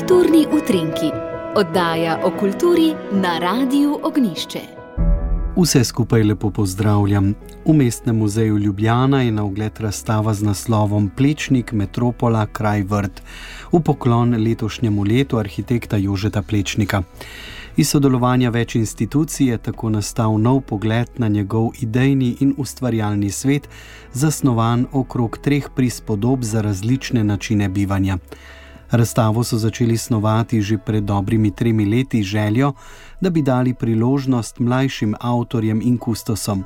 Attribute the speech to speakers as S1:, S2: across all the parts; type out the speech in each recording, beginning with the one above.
S1: Kulturni utrinki, oddaja o kulturi na Radiu Ognišče.
S2: Vse skupaj lepo pozdravljam. V mestnem muzeju Ljubljana je na ogled razstava z naslovom Plečnik Metropola Kraj Vrt, v poklon letošnjemu letu arhitekta Jožeta Plečnika. Iz sodelovanja več institucij je tako nastal nov pogled na njegov idejni in ustvarjalni svet, zasnovan okrog treh prispodob za različne načine bivanja. Razstavo so začeli snovati že pred dobrimi tremi leti željo, da bi dali priložnost mlajšim avtorjem in kustosom.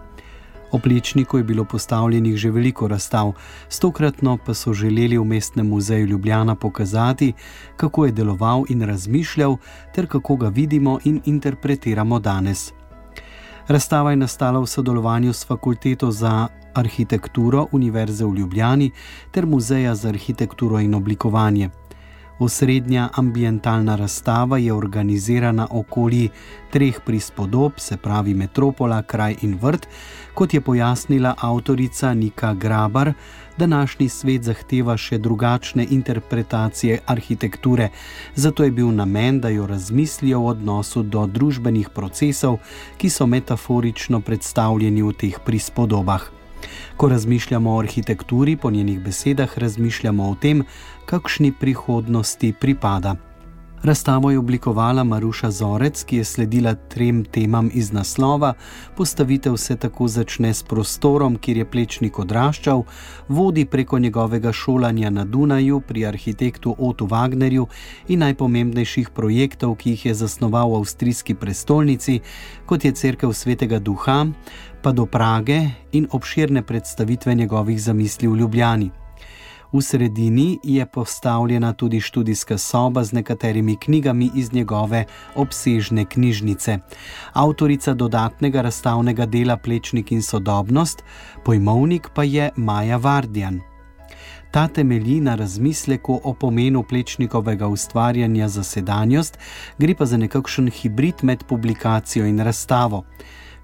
S2: O plečniku je bilo postavljenih že veliko razstav, stokratno pa so želeli v mestnem muzeju Ljubljana pokazati, kako je deloval in razmišljal, ter kako ga vidimo in interpretiramo danes. Razstava je nastala v sodelovanju s Fakulteto za arhitekturo Univerze v Ljubljani ter Muzeja za arhitekturo in oblikovanje. Osrednja ambientalna razstava je organizirana okoli treh prispodob, se pravi Metropola, Kraj in Vrt, kot je pojasnila avtorica Nika Grabar. Današnji svet zahteva še drugačne interpretacije arhitekture, zato je bil namen, da jo razmislijo v odnosu do družbenih procesov, ki so metaforično predstavljeni v teh prispodobah. Ko razmišljamo o arhitekturi, po njenih besedah razmišljamo o tem, kakšni prihodnosti pripada. Razstavo je oblikovala Maruša Zorec, ki je sledila trem temam iz naslova: postavitev se tako začne s prostorom, kjer je plečnik odraščal, vodi preko njegovega šolanja na Dunaju pri arhitektu Otu Wagnerju in najpomembnejših projektov, ki jih je zasnoval v avstrijski prestolnici, kot je Cerkev svetega duha, pa do Prage in obširne predstavitve njegovih zamisli v Ljubljani. V sredini je postavljena tudi študijska soba z nekaterimi knjigami iz njegove obsežne knjižnice. Avtorica dodatnega razstavnega dela Plečnik in sodobnost, pojmovnik pa je Maja Vardjan. Ta temelji na razmisleku o pomenu plečnikovega ustvarjanja za sedanjost, gre pa za nekakšen hibrid med publikacijo in razstavo.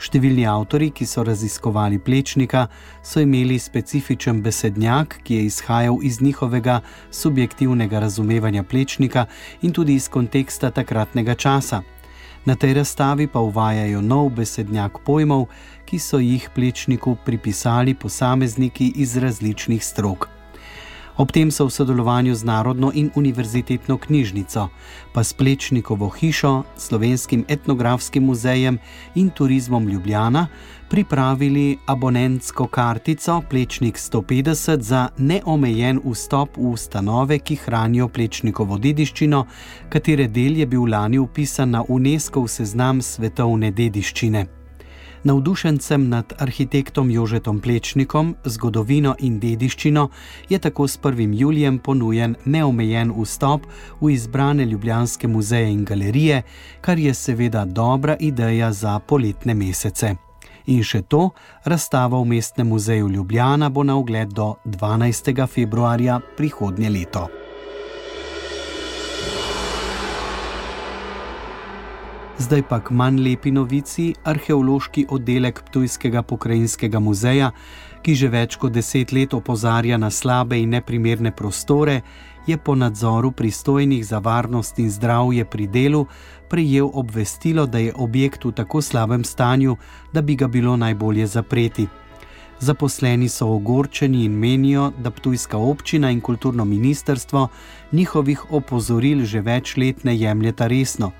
S2: Številni avtori, ki so raziskovali plečnika, so imeli specifičen besednjak, ki je izhajal iz njihovega subjektivnega razumevanja plečnika in tudi iz konteksta takratnega časa. Na tej razstavi pa uvajajo nov besednjak pojmov, ki so jih plečniku pripisali posamezniki iz različnih strok. Ob tem so v sodelovanju z Narodno in univerzitetno knjižnico, pa s Plečnikovo hišo, Slovenskim etnografskim muzejem in turizmom Ljubljana pripravili abonentsko kartico Plečnik 150 za neomejen vstop v ustanove, ki hranijo Plečnikovo dediščino, katere del je bil lani upisan na UNESCO seznam svetovne dediščine. Navdušencem nad arhitektom Jožetom Plečnikom, zgodovino in dediščino je tako s 1. julijem ponujen neomejen vstop v izbrane ljubljanske muzeje in galerije, kar je seveda dobra ideja za poletne mesece. In še to, razstava v Mestnem muzeju Ljubljana bo na ogled do 12. februarja prihodnje leto. Zdaj pa k manj lepi novici, arheološki oddelek Ptujskega pokrajinskega muzeja, ki že več kot deset let opozarja na slabe in neprimerne prostore, je po nadzoru pristojnih za varnost in zdravje pri delu prejel obvestilo, da je objekt v tako slabem stanju, da bi ga bilo najbolje zapreti. Zaposleni so ogorčeni in menijo, da Ptujska občina in kulturno ministrstvo njihovih opozoril že več let ne jemljeta resno.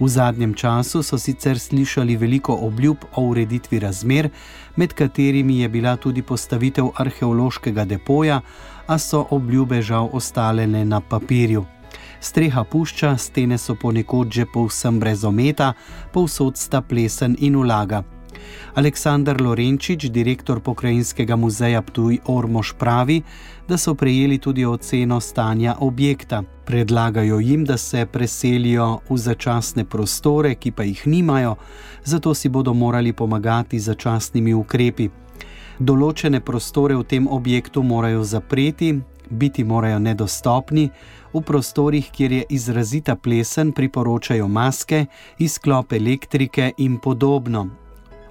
S2: V zadnjem času so sicer slišali veliko obljub o ureditvi razmer, med katerimi je bila tudi postavitev arheološkega depoja, a so obljube žal ostale le na papirju. Streha pušča, stene so ponekod že povsem brez ometa, povsod sta plesen in ulaga. Aleksandar Lorenčič, direktor pokrajinskega muzeja Ptuj Ormož, pravi, da so prejeli tudi oceno stanja objekta. Predlagajo jim, da se preselijo v začasne prostore, ki pa jih nimajo, zato si bodo morali pomagati z začasnimi ukrepi. Določene prostore v tem objektu morajo zapreti, biti morajo nedostopni, v prostorih, kjer je izrazita plesen, priporočajo maske, izklop elektrike in podobno,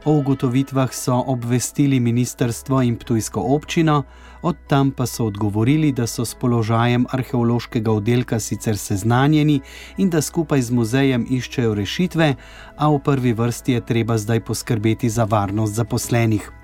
S2: O ugotovitvah so obvestili ministrstvo in Ptujsko občino, od tam pa so odgovorili, da so s položajem arheološkega oddelka sicer seznanjeni in da skupaj z muzejem iščejo rešitve, a v prvi vrsti je treba zdaj poskrbeti za varnost zaposlenih.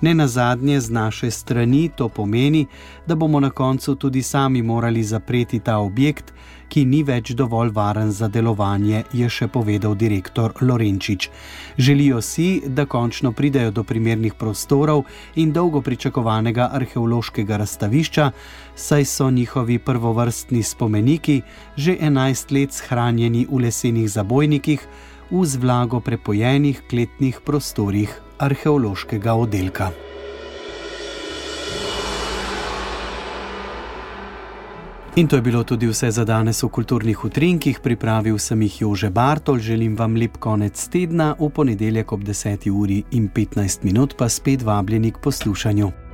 S2: Ne na zadnje, z naše strani to pomeni, da bomo na koncu tudi sami morali zapreti ta objekt, ki ni več dovolj varen za delovanje, je še povedal direktor Lorenčič. Želijo si, da končno pridejo do primernih prostorov in dolgo pričakovanega arheološkega razstavišča, saj so njihovi prvovrstni spomeniki že 11 let shranjeni v lesenih zabojnikih v z vlago prepojenih kletnih prostorih arheološkega oddelka. In to je bilo tudi vse za danes v kulturnih utrinkih. Pripravil sem jih Jože Bartol, želim vam lep konec tedna, v ponedeljek ob 10. uri in 15 minut pa spet vabljeni k poslušanju.